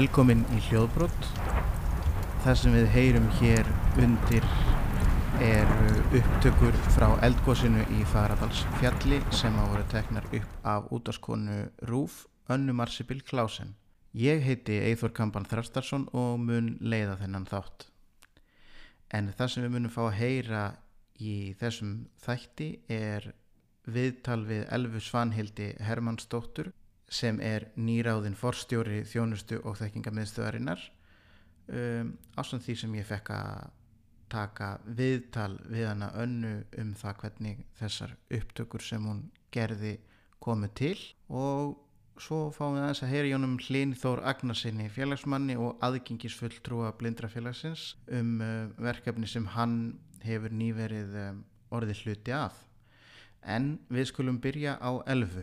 Velkomin í hljóðbrott. Það sem við heyrum hér undir er upptökur frá eldgósinu í Fagradalsfjalli sem á voru teknar upp af útaskonu Rúf Önnu Marsibil Klásen. Ég heiti Eithor Kampan Þrastarsson og mun leiða þennan þátt. En það sem við munum fá að heyra í þessum þætti er viðtal við Elfu Svanhildi Hermannsdóttur sem er nýráðin forstjóri þjónustu og þekkingamiðstöðarinnar um, ásamt því sem ég fekk að taka viðtal við hana önnu um það hvernig þessar upptökur sem hún gerði komu til. Og svo fáum við aðeins að heyra Jónum Hlyn Þór Agnarsinni félagsmanni og aðgengisfull trúa blindrafélagsins um uh, verkefni sem hann hefur nýverið um, orðið hluti af. En við skulum byrja á elfu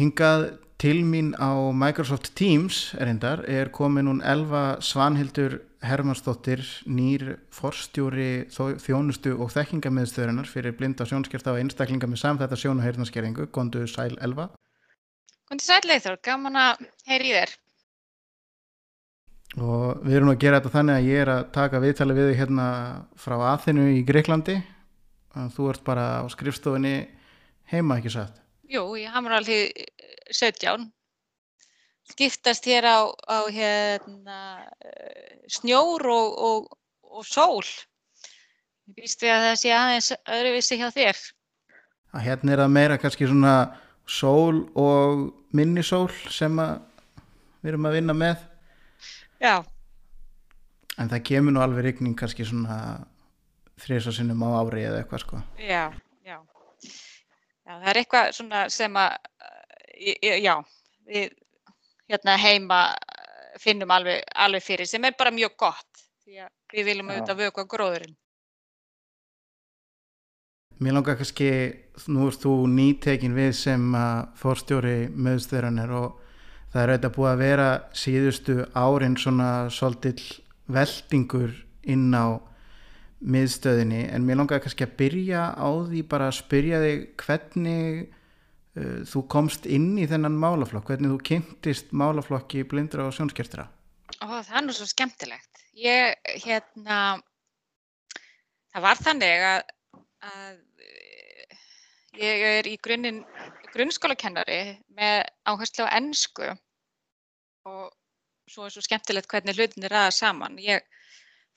Hingað til mín á Microsoft Teams erindar er komin hún Elva Svanhildur Hermannsdóttir nýr forstjóri þjónustu og þekkingamiðstöðurinnar fyrir blinda sjónskerta og einstaklinga með samþætta sjón og heyrnarskerringu. Gondu sæl Elva. Gondu sæl Leithor, gaman að heyri þér. Og við erum að gera þetta þannig að ég er að taka viðtali við þig hérna frá aðinu í Greiklandi. Þú ert bara á skrifstofinni heima ekki satt. Jú, ég hamra alveg 17. Skiptast hér á, á hérna, snjór og, og, og sól. Ég býst við að það sé aðeins öðruvissi hjá þér. Að hérna er það meira kannski svona sól og minnisól sem við erum að vinna með. Já. En það kemur nú alveg rigning kannski svona þrjusasinnum á ári eða eitthvað sko. Já, já. Það er eitthvað svona sem að, já, við hérna heima finnum alveg, alveg fyrir sem er bara mjög gott því að við viljum auðvitað vöku á gróðurinn. Mér langar kannski, nú ert þú nýtekin við sem fórstjóri möðstöðranir og það er auðvitað búið að vera síðustu árin svona svolítill veldingur inn á miðstöðinni en mér langaði kannski að byrja á því bara að spyrja þig hvernig uh, þú komst inn í þennan málaflokk, hvernig þú kynntist málaflokki blindra og sjónskertra? Ó, það er nú svo skemmtilegt. Ég, hérna það var þannig að, að ég er í grunninn grunnskólakennari með áherslu á ennsku og svo er svo skemmtilegt hvernig hlutinni ræða saman. Ég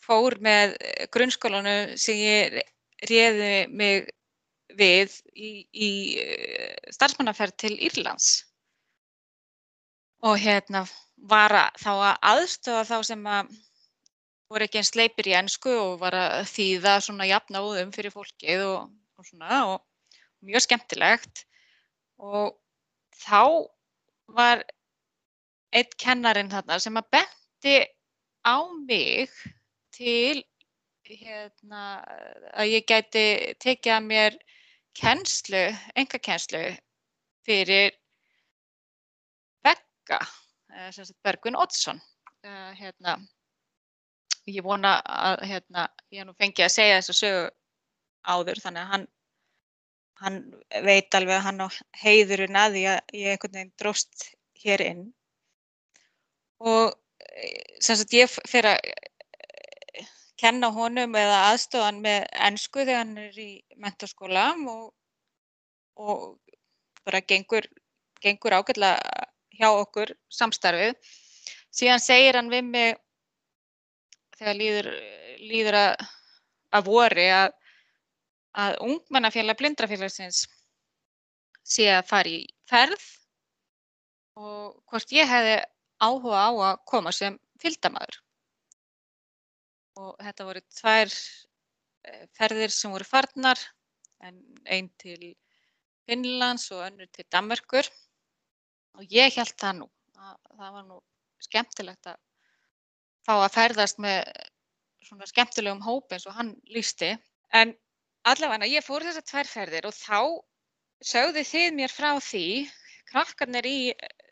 fór með grunnskólanu sem ég réði mig við í, í starfsmannaferð til Írlands. Og hérna var þá að aðstofa þá sem að voru ekki eins leipir í ennsku og var að þýða svona jafnáðum fyrir fólkið og, og svona og mjög skemmtilegt. Og þá var eitt kennarin þarna sem að benti á mig til hérna, að ég gæti tekið að mér kennslu, enga kennslu fyrir Begga, Bergvin Oddsson. Hérna, ég vona að hérna, ég nú fengi að segja þess að sögu áður þannig að hann, hann veit alveg að hann á heiðurinn að því að ég einhvern veginn dróst hér inn og sem sagt ég fyrir að kenna honum eða aðstofan með ennsku þegar hann er í mentaskóla og, og bara gengur, gengur ágætlega hjá okkur samstarfið. Síðan segir hann við mig þegar líður, líður að, að vori að, að ungmennafélag blindrafélagsins sé að fara í ferð og hvort ég hefði áhuga á að koma sem fylgdamaður og þetta voru tvær ferðir sem voru farnar en einn til Finnlands og önnur til Danmarkur og ég held það nú að það var nú skemmtilegt að fá að ferðast með svona skemmtilegum hóp eins og hann lísti en allavega ég fór þessar tvær ferðir og þá sögðu þið mér frá því krakkarnir í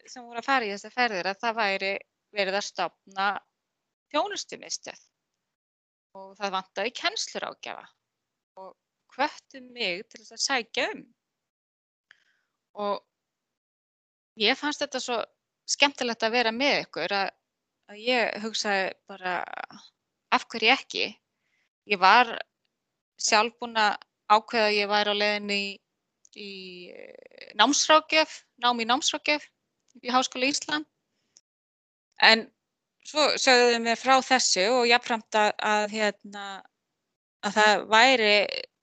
sem voru að fara í þessar ferðir að það væri verið að stopna þjónustumistöð og það vantaði kennslurákjafa og hvöttu mig til þess að sækja um. Og ég fannst þetta svo skemmtilegt að vera með ykkur að, að ég hugsaði bara af hverju ekki. Ég var sjálf búin að ákveða að ég væri á leiðinni í, í eh, námsrákjöf, nám í námsrákjöf í Háskóla Ísland. En svo þau mér frá þessu og jáfnframt að, að, hérna, að það væri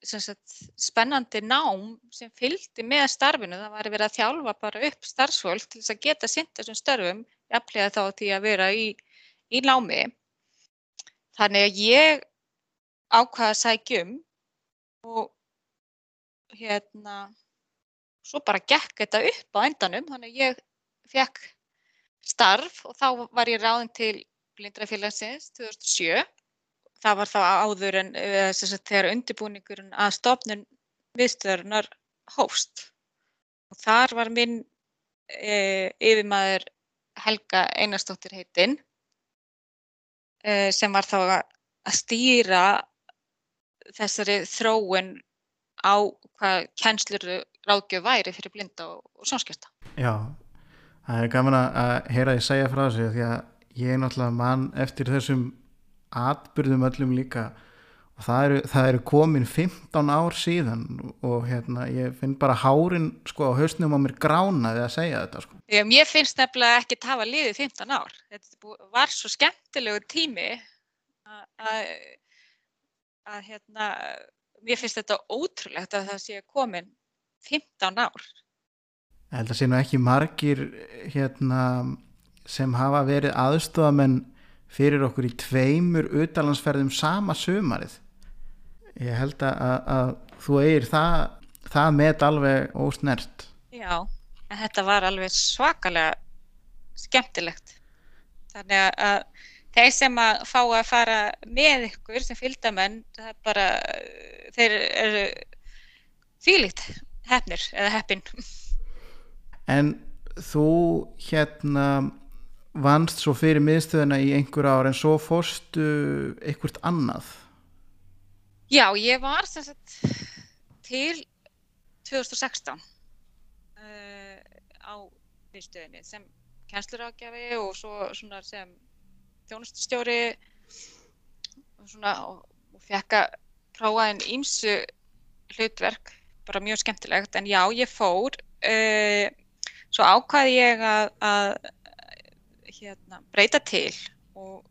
sagt, spennandi nám sem fylgdi með starfinu. Það væri verið að þjálfa bara upp starfsfólk til þess að geta sint þessum störfum, jafnlega þá því að vera í, í námi. Þannig að ég ákvaða að sækjum og hérna, svo bara gekk þetta upp á endanum. Þannig að ég fekk starf og þá var ég ráðin til Blindrafélagsins 2007. Það var þá áður en sagt, þegar undirbúningurinn að stofnun viðstöðurinnar hófst. Og þar var minn e, yfirmaður Helga Einarstóttir heitinn e, sem var þá að stýra þessari þróun á hvað kennslur ráðgjöf væri fyrir blinda og, og sjónskjörta. Já, Það er gaman að heyra því segja frá þessu því að ég er náttúrulega mann eftir þessum atbyrðum öllum líka og það eru, það eru komin 15 ár síðan og hérna ég finn bara hárin sko á hausnum á mér gránaði að segja þetta sko. Mér finnst nefnilega ekki að hafa liðið 15 ár. Þetta var svo skemmtilegu tími að, að hérna, mér finnst þetta ótrúlegt að það sé komin 15 ár Ég held að sé nú ekki margir hérna, sem hafa verið aðstofamenn fyrir okkur í tveimur utalansferðum sama sömarið. Ég held að, að, þú eigir það, það með alveg ósnert. Já, en þetta var alveg svakalega skemmtilegt. Þannig að þeir sem að fá að fara með ykkur sem fylgdamenn, það er bara, þeir eru fílitt hefnir eða heppin en þú hérna vannst svo fyrir miðstöðuna í einhver ár en svo fórstu einhvert annað? Já, ég var sagt, til 2016 uh, á miðstöðinni sem kennslurákjafi og svo sem þjónustustjóri og, og, og fekk að prófa einn ímsu hlutverk bara mjög skemmtilegt. En já, ég fór uh, Svo ákvaði ég að, að hérna, breyta til og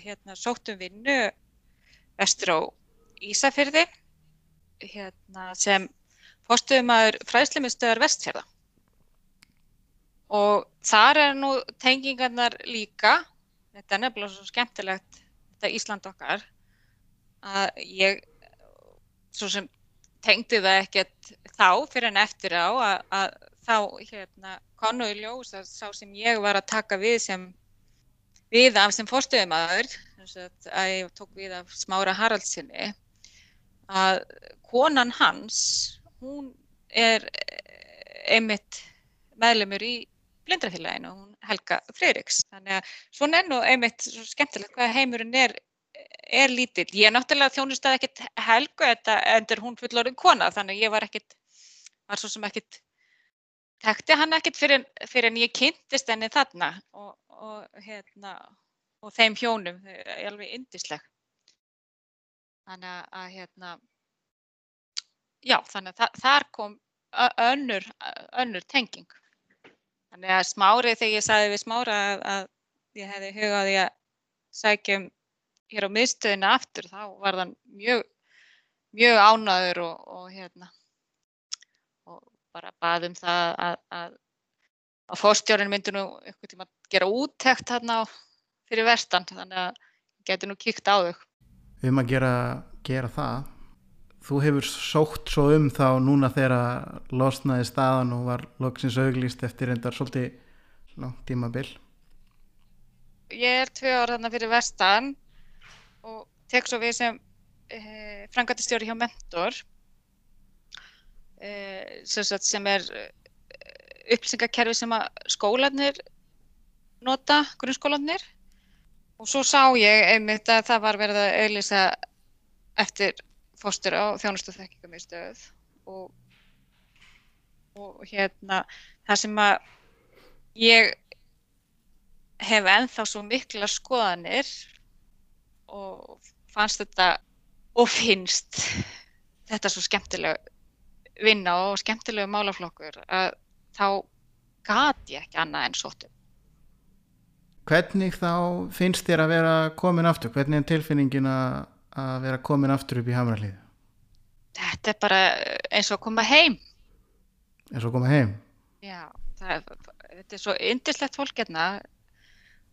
hérna, sóttum vinnu vestur á Ísafyrði hérna, sem fórstuðumæður fræðslumistöðar vestfjörða. Og þar er nú tengingarnar líka, þetta er nefnilega svo skemmtilegt, þetta Ísland okkar, að ég svo sem tengdi það ekkert þá fyrir en eftir á að, að þá hérna, konu í ljós að sá sem ég var að taka við sem við af sem fórstöðumæður að ég tók við af Smára Haraldsinni að konan hans hún er eh, einmitt meðlemur í blindrafélaginu, hún Helga Freiriks þannig að svona enn og einmitt svo skemmtilegt hvað heimurinn er er lítill. Ég er náttúrulega þjónust að ekkert Helgu þetta endur hún fullorinn kona þannig að ég var ekkert var svo sem ekkert Þekkti hann ekkert fyrir, fyrir en ég kynntist henni þarna og, og, hérna, og þeim hjónum, þau er alveg yndisleg. Þannig að, hérna, já, þannig að það, þar kom önnur, önnur tenging. Þannig að smári, þegar ég sagði við smára að, að ég hefði hugaði að sækjum hér á miðstöðina aftur, þá var það mjög, mjög ánaður og, og hérna, bara baðum það að, að, að fórstjórun myndi nú einhvern tíma gera úttekt hérna fyrir vestan þannig að getur nú kíkt á þau. Um að gera, gera það, þú hefur sótt svo um þá núna þegar losnaði staðan og var loksins auglýst eftir endar svolítið tímabill. Ég er tvö ára þarna fyrir vestan og tek svo við sem eh, frangatistjóri hjá Mentor Eh, sem er eh, upplýsingakerfi sem skólanir nota, grunnskólanir og svo sá ég einmitt að það var verið að auðvisa eftir fóstur á þjónustu þekkingamíðstöð og, og hérna það sem að ég hef ennþá svo mikla skoðanir og fannst þetta og finnst þetta svo skemmtileg vinna og skemmtilegu málaflokkur að þá gati ég ekki annað en sótum. Hvernig þá finnst þér að vera komin aftur? Hvernig er tilfinningin að vera komin aftur upp í Hamralíð? Þetta er bara eins og koma heim. Eins og koma heim? Já, það, þetta er svo yndislegt fólk hérna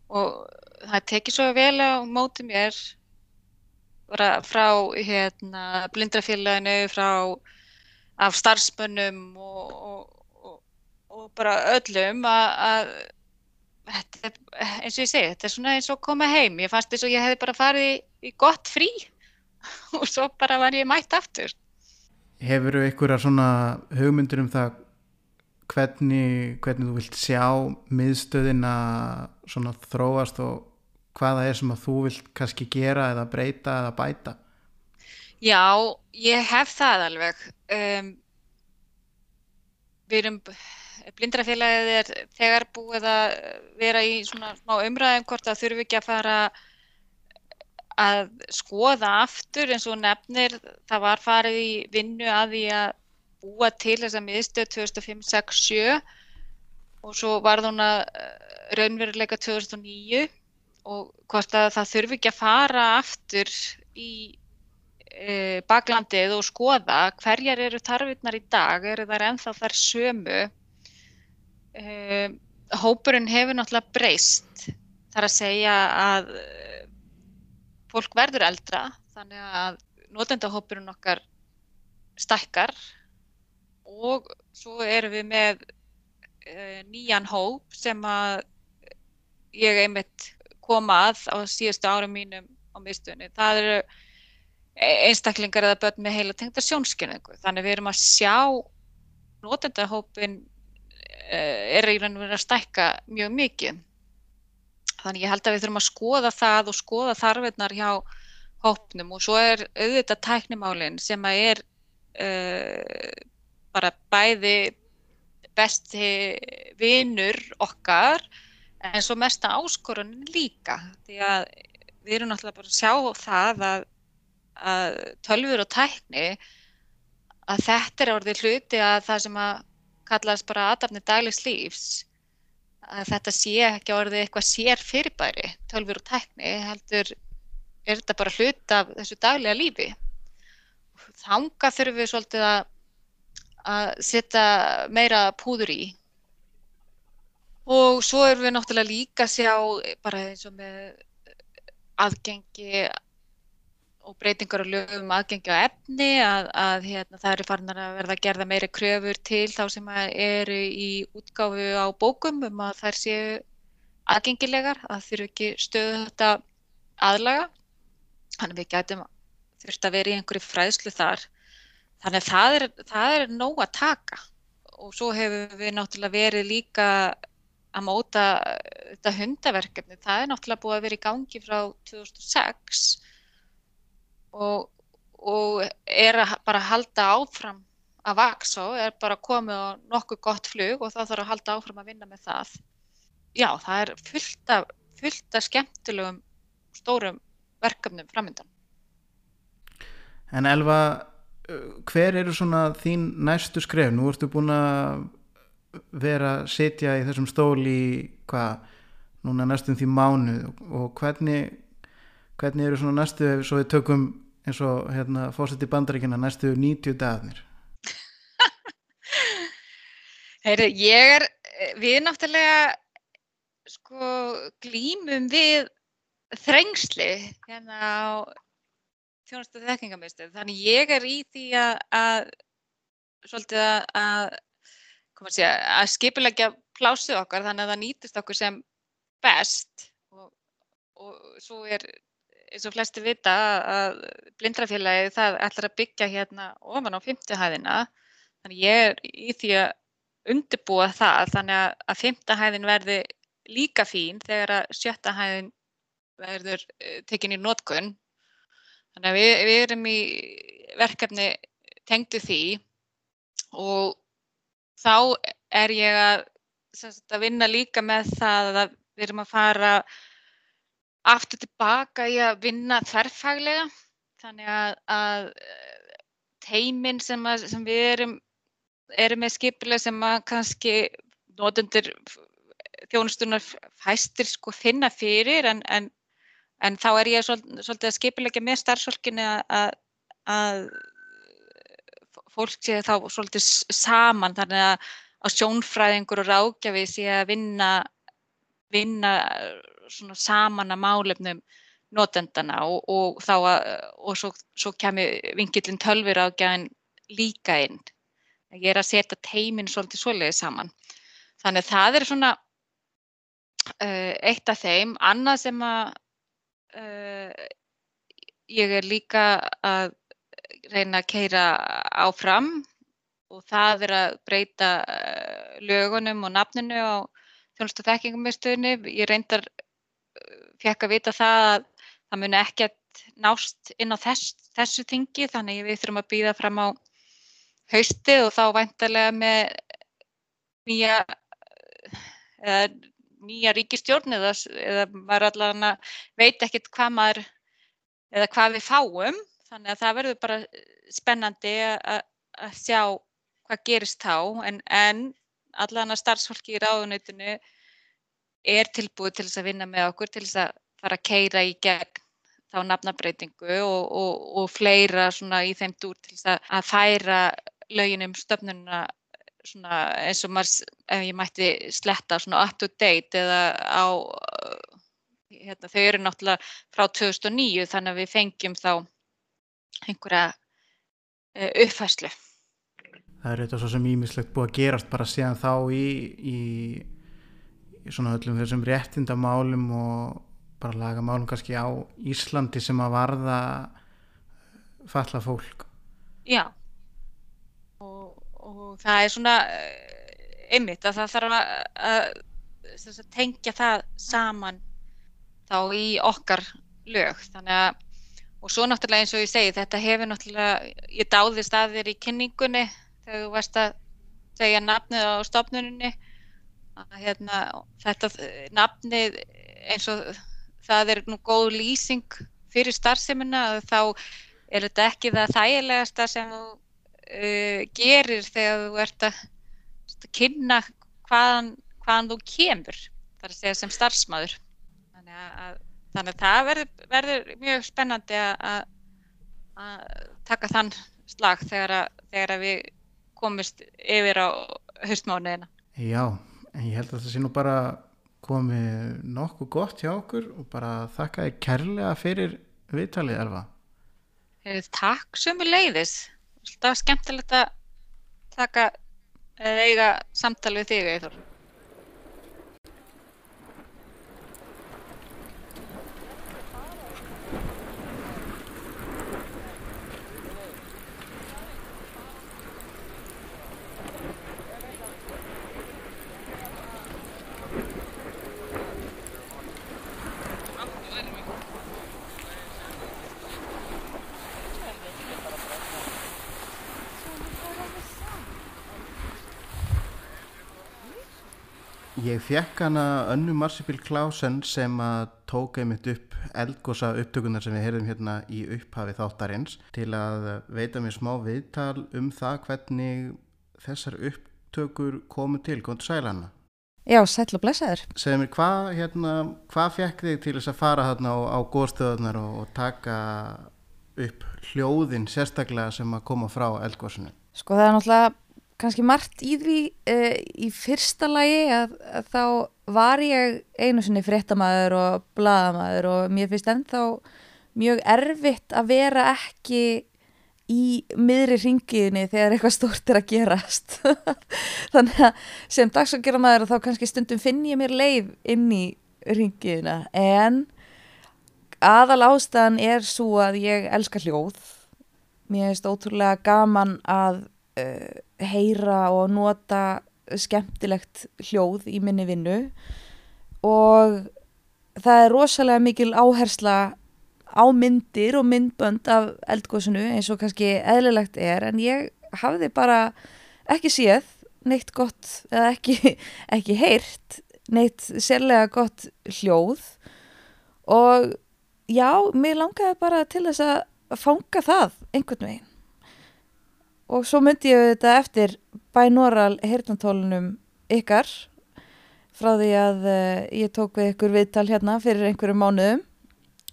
og það tekið svo vel á móti mér frá hérna, blindrafélaginu, frá af starfsmönnum og, og, og, bara öllum að eins og ég segi, þetta er svona eins og koma heim. Ég fannst eins og ég hefði bara farið í, í gott frí og svo bara var ég mætt aftur. Hefur þú einhverja svona hugmyndur um það hvernig, hvernig þú vilt sjá miðstöðina svona þróast og hvaða er sem að þú vilt kannski gera eða breyta eða bæta? Já, ég hef það alveg. Um, við erum, blindrafélagið er þegar búið að vera í svona smá umræðum hvort að þurfi ekki að fara að skoða aftur. Eins og nefnir, það var farið í vinnu að því að búa til þessa miðstöð 2005-06-07 og svo var það raunveruleika 2009 og hvort að það þurfi ekki að fara aftur í e, baklandið og skoða hverjar eru tarfinnar í dag, eru þar ennþá þar sömu. E, hópurinn hefur náttúrulega breyst, þar að segja að fólk verður eldra, þannig að notendahópurinn okkar stækkar og svo erum við með uh, nýjan hóp sem að ég einmitt kom að á síðustu árum mínum á miðstöðunni. Það eru einstaklingar eða börn með heila tengda sjónskynningu. Þannig við erum að sjá notendahópin uh, er í raun og verið að stækka mjög mikið. Þannig ég held að við þurfum að skoða það og skoða þarfinnar hjá hópnum og svo er auðvitað tæknimálinn sem að er uh, bara bæði besti vinnur okkar en svo mesta áskorunin líka því að við erum náttúrulega bara að sjá það að, að tölfur og tækni að þetta er orðið hluti að það sem að kallast bara aðdafni daglegs lífs. Að þetta sé ekki orðið eitthvað sér fyrirbæri tölfur og tækni heldur er þetta bara hluti af þessu daglega lífi. Þanga þurfum við svolítið að að setja meira púður í. Og svo erum við náttúrulega líka að sjá bara eins og með aðgengi og breytingar og lögum aðgengi á efni að, að hérna, það eru farin að verða að gerða meiri kröfur til þá sem eru í útgáfu á bókum um að þær séu aðgengilegar, að þurfu ekki stöðu þetta aðlaga. Þannig við gætum þurft að vera í einhverju fræðslu þar Þannig að það er, það er nóg að taka og svo hefur við náttúrulega verið líka að móta þetta hundaverkefni. Það er náttúrulega búið að vera í gangi frá 2006 og, og er að bara að halda áfram að vaksa og er bara komið á nokkuð gott flug og það þarf að halda áfram að vinna með það. Já, það er fullt af, fullt af skemmtilegum stórum verkefnum framöndan. En Elva, hver eru svona þín næstu skref? Nú ertu búin að vera að setja í þessum stól í hvað, núna næstum því mánu og hvernig hvernig eru svona næstu, ef við tökum eins og hérna fórsett í bandaríkina næstu 90 dagarnir? Heyri, ég er, við náttúrulega sko glýmum við þrengsli hérna á þjónustu þekkingamistið. Þannig ég er í því að, að svolítið að, að, að skipilegja plásið okkar þannig að það nýtist okkur sem best og, og svo er eins og flesti vita að blindrafélagi það ætlar að byggja hérna ofan á fymtihæðina þannig ég er í því að undirbúa það þannig að fymtahæðin verði líka fín þegar að sjötta hæðin verður eh, tekin í nótkunn Þannig að við, við erum í verkefni tengdu því og þá er ég að sagt, að vinna líka með það að við erum að fara aftur tilbaka í að vinna þverfaglega. Þannig að, að teimin sem, að, sem við erum, erum með skipilega sem að kannski notendur þjónustunar fæstir sko finna fyrir en, en, en þá er ég svolítið, að skipilega með starfsfólkinu að, að fólk sé þá svolítið saman. Þannig að sjónfræðingur og rákjafi sé að vinna, vinna saman að málefnum notendana og, og þá að, og svo, svo kemur vingillin tölfur ágæðin líka inn. Ég er að setja teimin svolítið svoleiðið saman. Þannig að það er svona uh, eitt af þeim. Annað sem að uh, ég er líka að reyna að keira áfram og það er að breyta uh, lögunum og nafninu á þjónustu þekkingum í stöðunni. Ég reyndar fekk að vita það að það muni ekkert nást inn á þess, þessu þingi þannig við þurfum að býða fram á hausti og þá væntalega með nýja eða nýja ríkistjórn eða, eða maður allavega veit ekkert hvað maður eða hvað við fáum. Þannig að það verður bara spennandi að sjá hvað gerist þá. En, en allavega starfsfólki í ráðunöytinu er tilbúið til þess að vinna með okkur til þess að fara að keira í gegn þá nafnabreitingu og, og, og fleira í þeim dúr til þess að færa lögin um stöfnununa eins og maður, ef ég mætti sletta svona up to date eða á, hérna, þau eru náttúrulega frá 2009 þannig að við fengjum þá einhverja uh, uppfæslu. Það er eitthvað svo sem ímislegt búið að gerast bara síðan þá í, í, í svona öllum þessum réttindamálum og bara laga málum kannski á Íslandi sem að varða falla fólk. Já. Og, og það er svona eh, einmitt að það þarf að, að, að tengja það saman þá í okkar lög. Þannig að og svo náttúrulega eins og ég segi þetta hefur náttúrulega ég dáði staðir í kynningunni þegar þú varst að segja nafnið á stofnuninni að hérna þetta nafnið eins og það er nú góð lýsing fyrir starfseminna þá er þetta ekki það þægilegasta sem þú uh, gerir þegar þú ert að, að kynna hvaðan, hvaðan þú kemur þar að segja sem starfsmæður þannig að, þannig að það verður, verður mjög spennandi að, að taka þann slag þegar, þegar við komist yfir á höstmániðina Já, en ég held að það sé nú bara komið nokkuð gott hjá okkur og bara þakka þér kærlega fyrir viðtalið Elva Takk sömu leiðis það var skemmtilegt að taka eða eiga samtal við þig Eithor Ég fekk hana önnu Marsibil Klausen sem að tók einmitt upp eldgósa upptökunar sem við heyrðum hérna í upphafi þáttarins til að veita mér smá viðtal um það hvernig þessar upptökur komu til, komið sælana. Já, sæl og blessaður. Segð mér, hvað hérna, hva fekk þig til þess að fara hérna á, á góðstöðunar og, og taka upp hljóðin sérstaklega sem að koma frá eldgósinu? Sko það er náttúrulega kannski margt í því uh, í fyrsta lagi að, að þá var ég einu sinni fréttamaður og bladamaður og mér finnst ennþá mjög erfitt að vera ekki í miðri ringiðinni þegar eitthvað stórt er að gerast. Þannig að sem dagsakjöramaður þá kannski stundum finn ég mér leið inn í ringiðina en aðal ástæðan er svo að ég elska hljóð. Mér finnst ótrúlega gaman að uh, heyra og nota skemmtilegt hljóð í minni vinnu. Og það er rosalega mikil áhersla á myndir og myndbönd af eldgóðsunu eins og kannski eðlilegt er en ég hafði bara ekki séð neitt gott eða ekki, ekki heyrt neitt sérlega gott hljóð. Og já, mér langaði bara til þess að fanga það einhvern veginn og svo myndi ég þetta eftir bænoral hirtantólunum ykkar frá því að uh, ég tók við ykkur viðtal hérna fyrir einhverju mánuðum.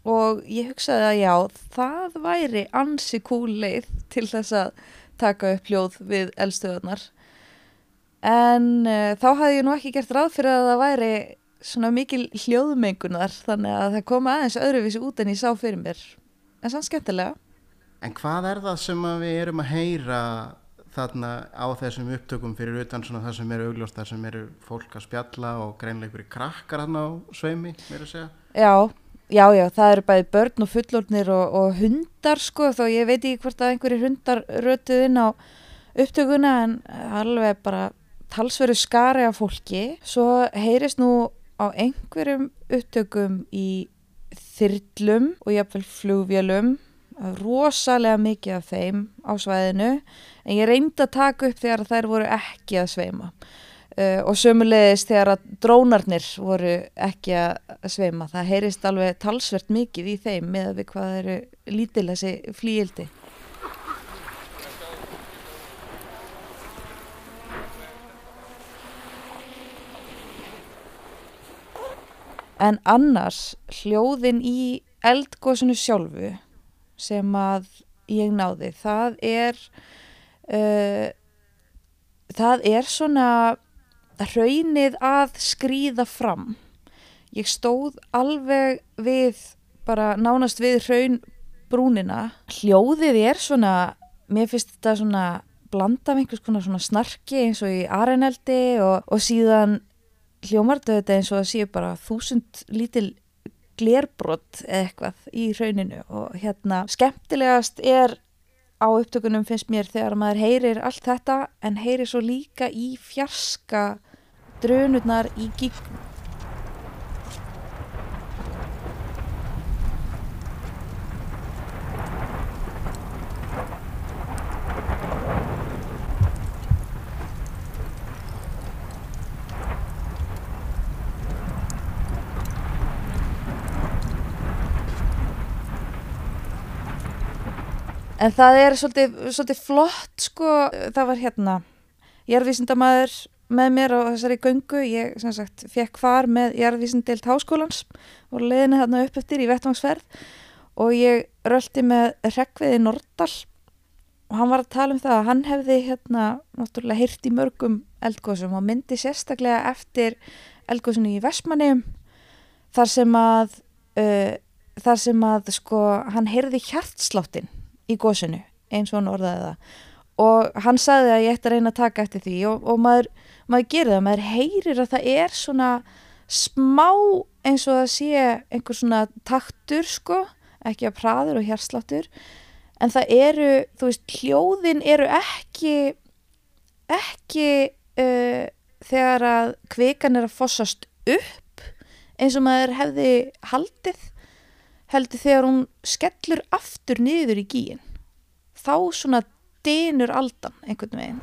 Og ég hugsaði að já, það væri ansi kúleið til þess að taka upp hljóð við eldstöðunar en uh, þá hafði ég nú ekki gert ráð fyrir að það væri svona mikil hljóðmengunar þannig að það koma aðeins öðruvísi út en ég sá fyrir mér. En sann skemmtilega En hvað er það sem við erum að heyra þarna á þessum upptökum fyrir utan svona það sem eru augljóst það sem eru fólk að spjalla og greinlega ykkur krakkar hann á sveimi, mér að segja? Já, já, já, það eru bæði börn og fullornir og, og hundar sko þó ég veit ekki hvort að einhverjir hundar rötuð inn á upptökuna en alveg bara talsveru skari af fólki svo heyrist nú á einhverjum upptökum í þyrlum og jafnvel flugvélum rosalega mikið af þeim á svæðinu en ég reyndi að taka upp þegar þær voru ekki að sveima. Uh, og sömulegis þegar að drónarnir voru ekki að sveima. Það heyrist alveg talsvert mikið í þeim með að við hvað eru lítil þessi flíildi En annars hljóðin í eldgóðsunu sjálfu sem að ég náði. Það er uh, það er svona raunnið að skrýða fram. Ég stóð alveg við bara nánast við raun brúnina hljóðið er svona mér finnst þetta svona blanda af einhvers konar svona snarki eins og í areneldi og, og síðan hljómartu þetta eins og það séu bara þúsund lítil glerbrott eða eitthvað í rauninu og hérna skemmtilegast er á upptökunum finnst mér þegar maður heyrir allt þetta en heyrir svo líka í fjarska drönurnar í gíknum En það er svolítið, svolítið flott sko, það var hérna, jarðvísindamæður með mér á þessari göngu, ég sem sagt fekk far með jarðvísindelt háskólans. Og leðinu þarna upp eftir í vettvangsferð. Og ég röldi með Rekviði Nordal og hann var að tala um það að hann hefði hérna náttúrulega hýrt í mörgum eldgóðsum og myndi sérstaklega eftir eldgóðsunu í Vestmanneum þar sem að, uh, þar sem að sko hann heyrði hjartsláttin í gósinu eins og hann orðaði það. Og hann sagði að ég ætti að reyna að taka eftir því og, og maður, maður gerir það, maður heyrir að það er svona smá eins og það sé einhver svona taktur sko, ekki að praður og hérsláttur en það eru, þú veist, hljóðin eru ekki ekki uh, þegar að kvikan er að fossast upp eins og maður hefði haldið heldur þegar hún skellur aftur niður í gíin þá svona dynur aldan einhvern veginn.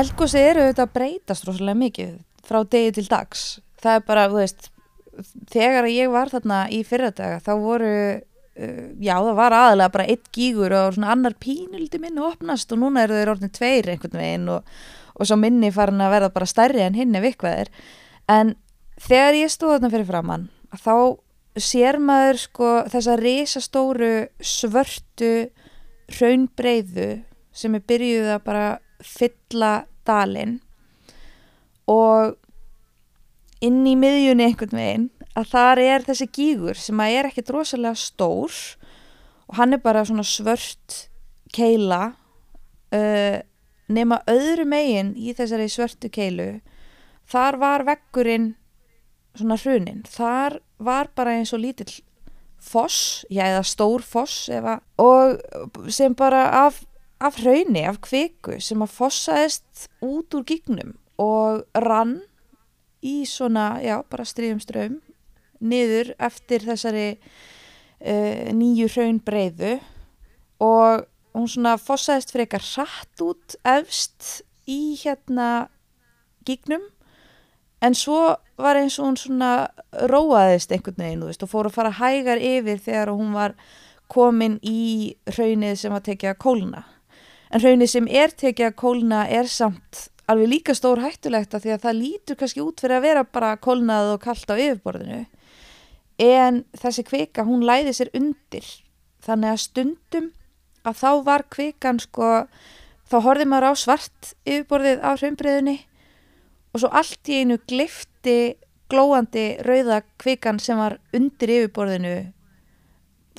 Elgósi eru auðvitað að breytast rosalega mikið frá degi til dags. Það er bara, þú veist þegar ég var þarna í fyrradaga þá voru uh, já það var aðalega bara eitt gígur og svona annar pínuldi minni opnast og núna eru þeir orðin tveir einhvern veginn og, og svo minni farin að verða bara stærri en hinn ef eitthvað er. En þegar ég stóð þarna fyrir framann þá sér maður sko þessa risastóru svörtu raunbreiðu sem er byrjuð að bara fylla dalinn og inn í miðjunni einhvern veginn að þar er þessi gígur sem að er ekkert rosalega stór og hann er bara svona svört keila uh, nema öðru megin í þessari svörtu keilu þar var veggurinn svona hrunin. Þar var bara eins og lítill foss, já eða stór foss eða, og sem bara af af hrauni, af kviku sem að fossaðist út úr gígnum og rann í svona, já, bara stríðum ströym niður eftir þessari uh, nýju hraun breiðu og hún svona fossaðist fyrir eitthvað hratt út efst í hérna gígnum en svo var eins og hún svona róaðist einhvern veginn veist, og fór að fara hægar yfir þegar hún var komin í hraunið sem að kólna. En hraunið sem er tekið að kólna er samt alveg líka stór hættulegt að því að það lítur kannski út fyrir að vera bara kólnað og kallt á yfirborðinu. En þessi kvika hún læði sér undir. Þannig að stundum að þá var kvikan sko þá horfið maður á svart yfirborðið á hraunbreiðunni og svo allt í einu glifti glóandi rauða kvikan sem var undir yfirborðinu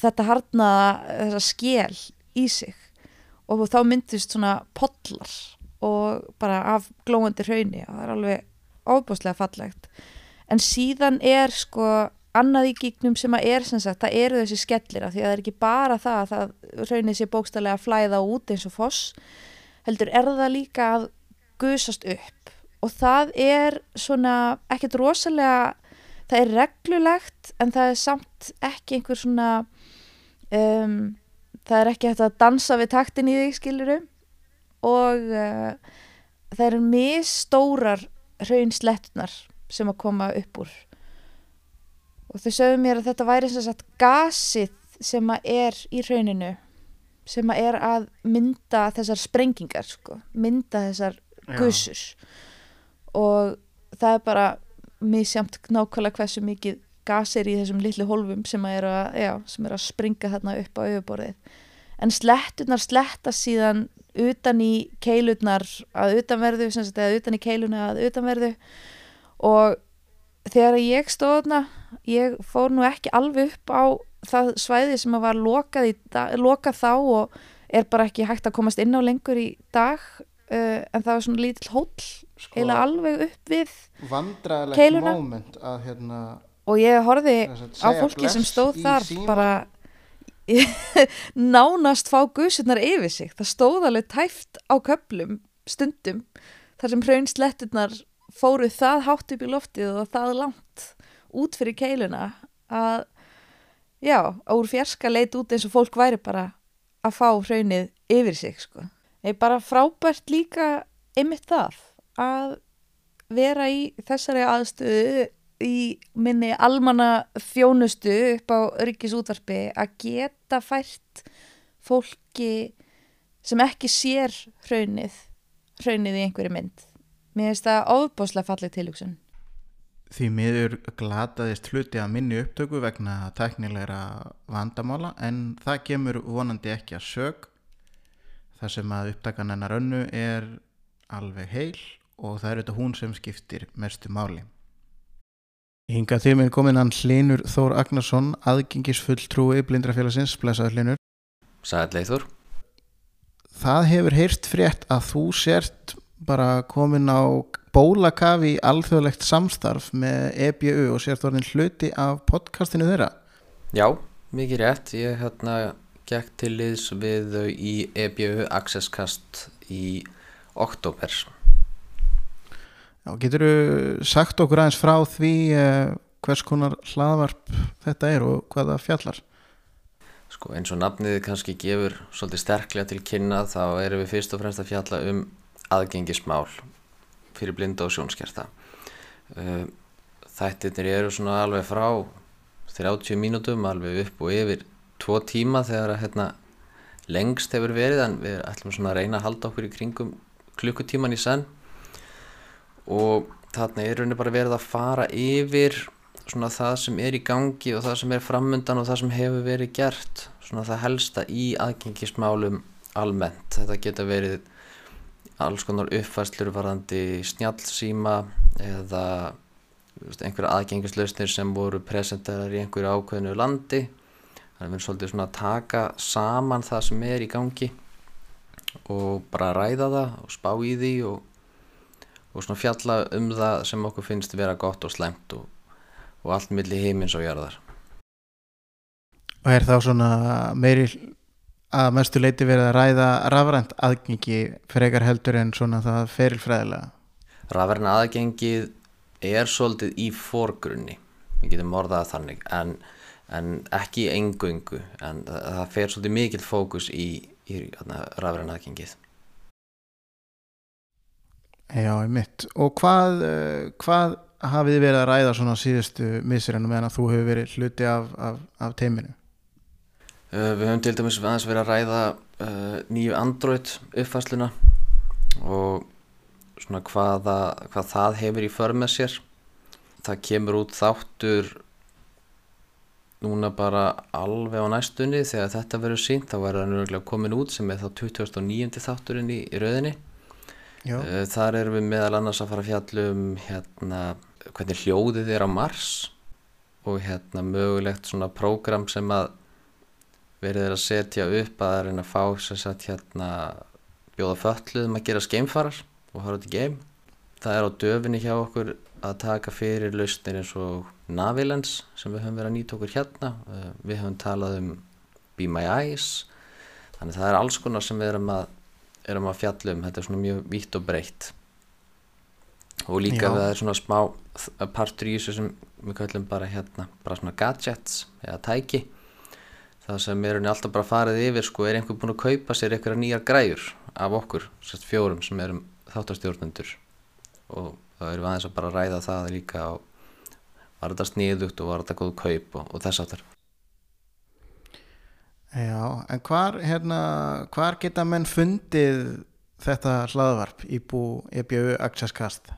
þetta harnaða þessa skél í sig. Og þá myndist svona podlar og bara af glóandi hrauni og það er alveg óbúslega fallegt. En síðan er sko annað í gígnum sem að er sem sagt, það eru þessi skellir af því að það er ekki bara það að það raunir sér bókstallega að flæða út eins og foss heldur er það líka að gusast upp. Og það er svona ekkert rosalega það er reglulegt en það er samt ekki einhver svona um, það er ekki hægt að dansa við taktin í þig skiluru og uh, það eru misstórar raunslettunar sem að koma upp úr. Og þau sögðu mér að þetta væri sem sagt gasið sem að er í rauninu sem að er að mynda þessar sprengingar sko, mynda þessar gussur og það er bara misjamt nákvæmlega hversu mikið gas er í þessum litlu hólfum sem að er að, já, sem er að springa þarna upp á auðuborðið en slettunar sletta síðan utan í keilurnar að utanverðu, eða utan í keiluna að utanverðu og þegar ég stóðna ég fór nú ekki alveg upp á það svæði sem var lokað, dag, lokað þá og er bara ekki hægt að komast inn á lengur í dag uh, en það var svona lítill hóll sko, eða alveg upp við vandraðilegt moment að hérna og ég horfi á fólki sem stóð þar síma. bara nánast fá gusurnar yfir sig það stóð alveg tæft á köplum stundum þar sem hraun fóru það hátt upp í loftið og það langt út fyrir keiluna að já, úr fjerska leit út eins og fólk væri bara að fá hraunnið yfir sig sko. Eða bara frábært líka einmitt það að vera í þessari aðstöðu í minni almanna þjónustu upp á ríkisútvarpi að geta fært fólki sem ekki sér hraunnið hraunnið í einhverju mynd Mér finnst það ofbáslega fallið tilugsun. Því miður glataðist hluti að minni upptöku vegna teknilegra vandamála en það kemur vonandi ekki að sög þar sem að upptakan hennar önnu er alveg heil og það er þetta hún sem skiptir mestu máli. Hinga því með komin hann Hlinur Þór Agnarsson, aðgengisfull trúi blindrafélagsins, blæsaður Hlinur. Sæðleið Þór. Það hefur heyrst frétt að þú sért bara komin á bólakafi í alþjóðlegt samstarf með EBU og sért orðin hluti af podcastinu þeirra Já, mikið rétt ég hérna gekk til liðs við þau í EBU Accesscast í oktober Já, getur þú sagt okkur aðeins frá því eh, hvers konar hlaðvarp þetta er og hvaða fjallar? Sko eins og nafnið kannski gefur svolítið sterklega til kynna þá erum við fyrst og fremst að fjalla um aðgengismál fyrir blinda og sjónskerta uh, þættirnir eru svona alveg frá 30 mínútum alveg upp og yfir 2 tíma þegar að hérna, lengst hefur verið en við ætlum svona að reyna að halda okkur í kringum klukkutíman í senn og þarna er rauninni bara verið að fara yfir svona það sem er í gangi og það sem er framöndan og það sem hefur verið gert svona það helsta í aðgengismálum almennt. Þetta geta verið alls konar uppfæslur varandi snjálfsíma eða einhverja aðgengislausnir sem voru presentarar í einhverju ákveðinu landi. Þannig að við erum svolítið svona að taka saman það sem er í gangi og bara ræða það og spá í því og, og svona fjalla um það sem okkur finnst vera gott og slemt og, og allt millir heimins og jarðar Og er þá svona meiri að mestu leiti verið að ræða rafrænt aðgengi frekar heldur en svona það ferilfræðilega. Rafræna aðgengið er svolítið í forgrunni, við getum orðað þannig, en, en ekki í engöngu, en það, fer svolítið mikill fókus í, í rafræna aðgengið. Já, mitt. Og hvað, uh, hvað hafið þið verið að ræða svona síðustu missurinn meðan að þú hefur verið hluti af, af, af teiminu? Uh, við höfum til dæmis aðeins verið að ræða uh, nýju Android uppfæsluna og svona hvaða, hvað það hefur í för með sér. Það kemur út þáttur núna bara alveg á næstunni þegar þetta verður sínt þá verður það nörgulega komin út sem er þá 2009. þátturinn í, í rauðinni. Já. Uh, þar erum við meðal annars að fara að fjallum hérna hvernig hljóðið er á Mars og hérna mögulegt svona prógram sem að verið er að setja upp að reyna að fá sem sagt hérna bjóða fölluðum að gera skeimfarar og horfa til geim. Það er á döfinni hjá okkur að taka fyrir lausnir eins og Navilens sem við höfum verið að nýta okkur hérna. Við höfum talað um Be My Eyes. Þannig það er alls konar sem við erum að, erum að fjalla um. Þetta er svona mjög vítt og breytt. Og líka Já. það er svona smá partur í þessu sem við kallum bara hérna, bara svona gadgets eða tæki það sem er henni alltaf bara farið yfir sko, er einhver búin að kaupa sér einhverja nýjar græjur af okkur, sérst fjórum sem erum þáttastjórnendur og þá erum við aðeins að bara ræða það líka og var þetta sniðugt og var þetta góð kaup og, og þess aftur Já, en hvar, hérna, hvar geta menn fundið þetta hlaðvarp í bú EBU Access Cast?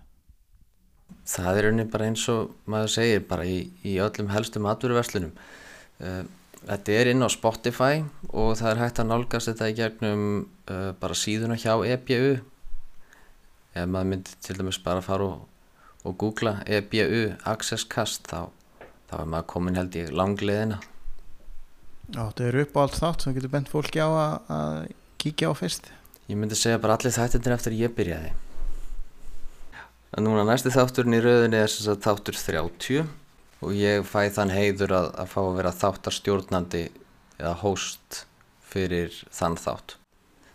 Það er henni bara eins og maður segir bara í, í öllum helstum atveruverslunum uh, Þetta er inn á Spotify og það er hægt að nálgast þetta í gegnum uh, bara síðuna hjá EBU ef maður myndi til dæmis bara fara og, og googla EBU Access Cast þá, þá er maður komin held í langleðina Já, þetta er upp á allt þátt sem getur bent fólki á að, að kíkja á fyrst. Ég myndi segja bara allir þættindir eftir ég byrjaði. En núna næsti þátturinn í rauðinni er þess að þáttur 30 og ég fæ þann heiður að, að fá að vera þáttarstjórnandi eða host fyrir þann þátt.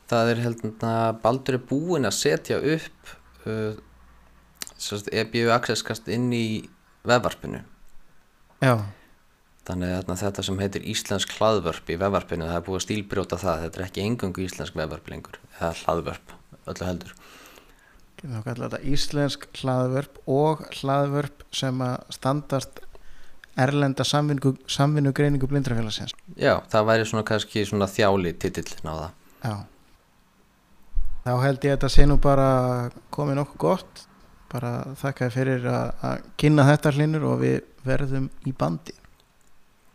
Það er heldur að Baldur er búinn að setja upp uh, EBU Accesskast inn í vefvarpinu. Já, þannig að þetta sem heitir Íslensk hlaðvörp í vefvarpinu það er búið að stílbrjóta það þetta er ekki engungu íslensk vefvarp lengur eða hlaðvörp, öllu heldur getum þá kallað þetta íslensk hlaðvörp og hlaðvörp sem að standast erlenda samvinnu, samvinnu greiningu blindrafélagsins. Já, það væri svona kannski svona þjáli titillin á það. Já. Þá held ég að þetta sé nú bara komið nokkuð gott. Bara þakka þér fyrir að, að kynna þetta hlinur og við verðum í bandi.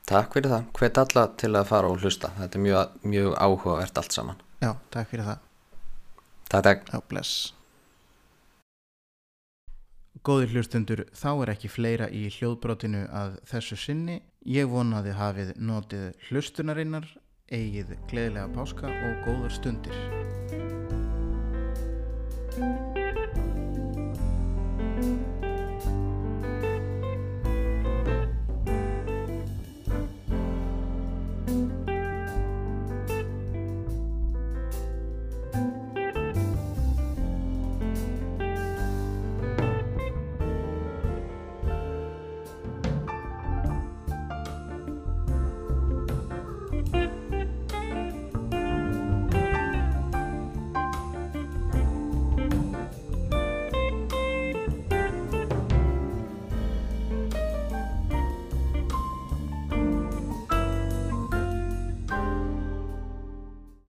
Takk fyrir það. Hvet alla til að fara og hlusta. Þetta er mjög, mjög áhugavert allt saman. Já, takk fyrir það. Takk, takk. Já, bless. Góðir hlustundur, þá er ekki fleira í hljóðbrotinu að þessu sinni. Ég vonaði hafið notið hlustunarinnar, eigið gleðilega páska og góðar stundir.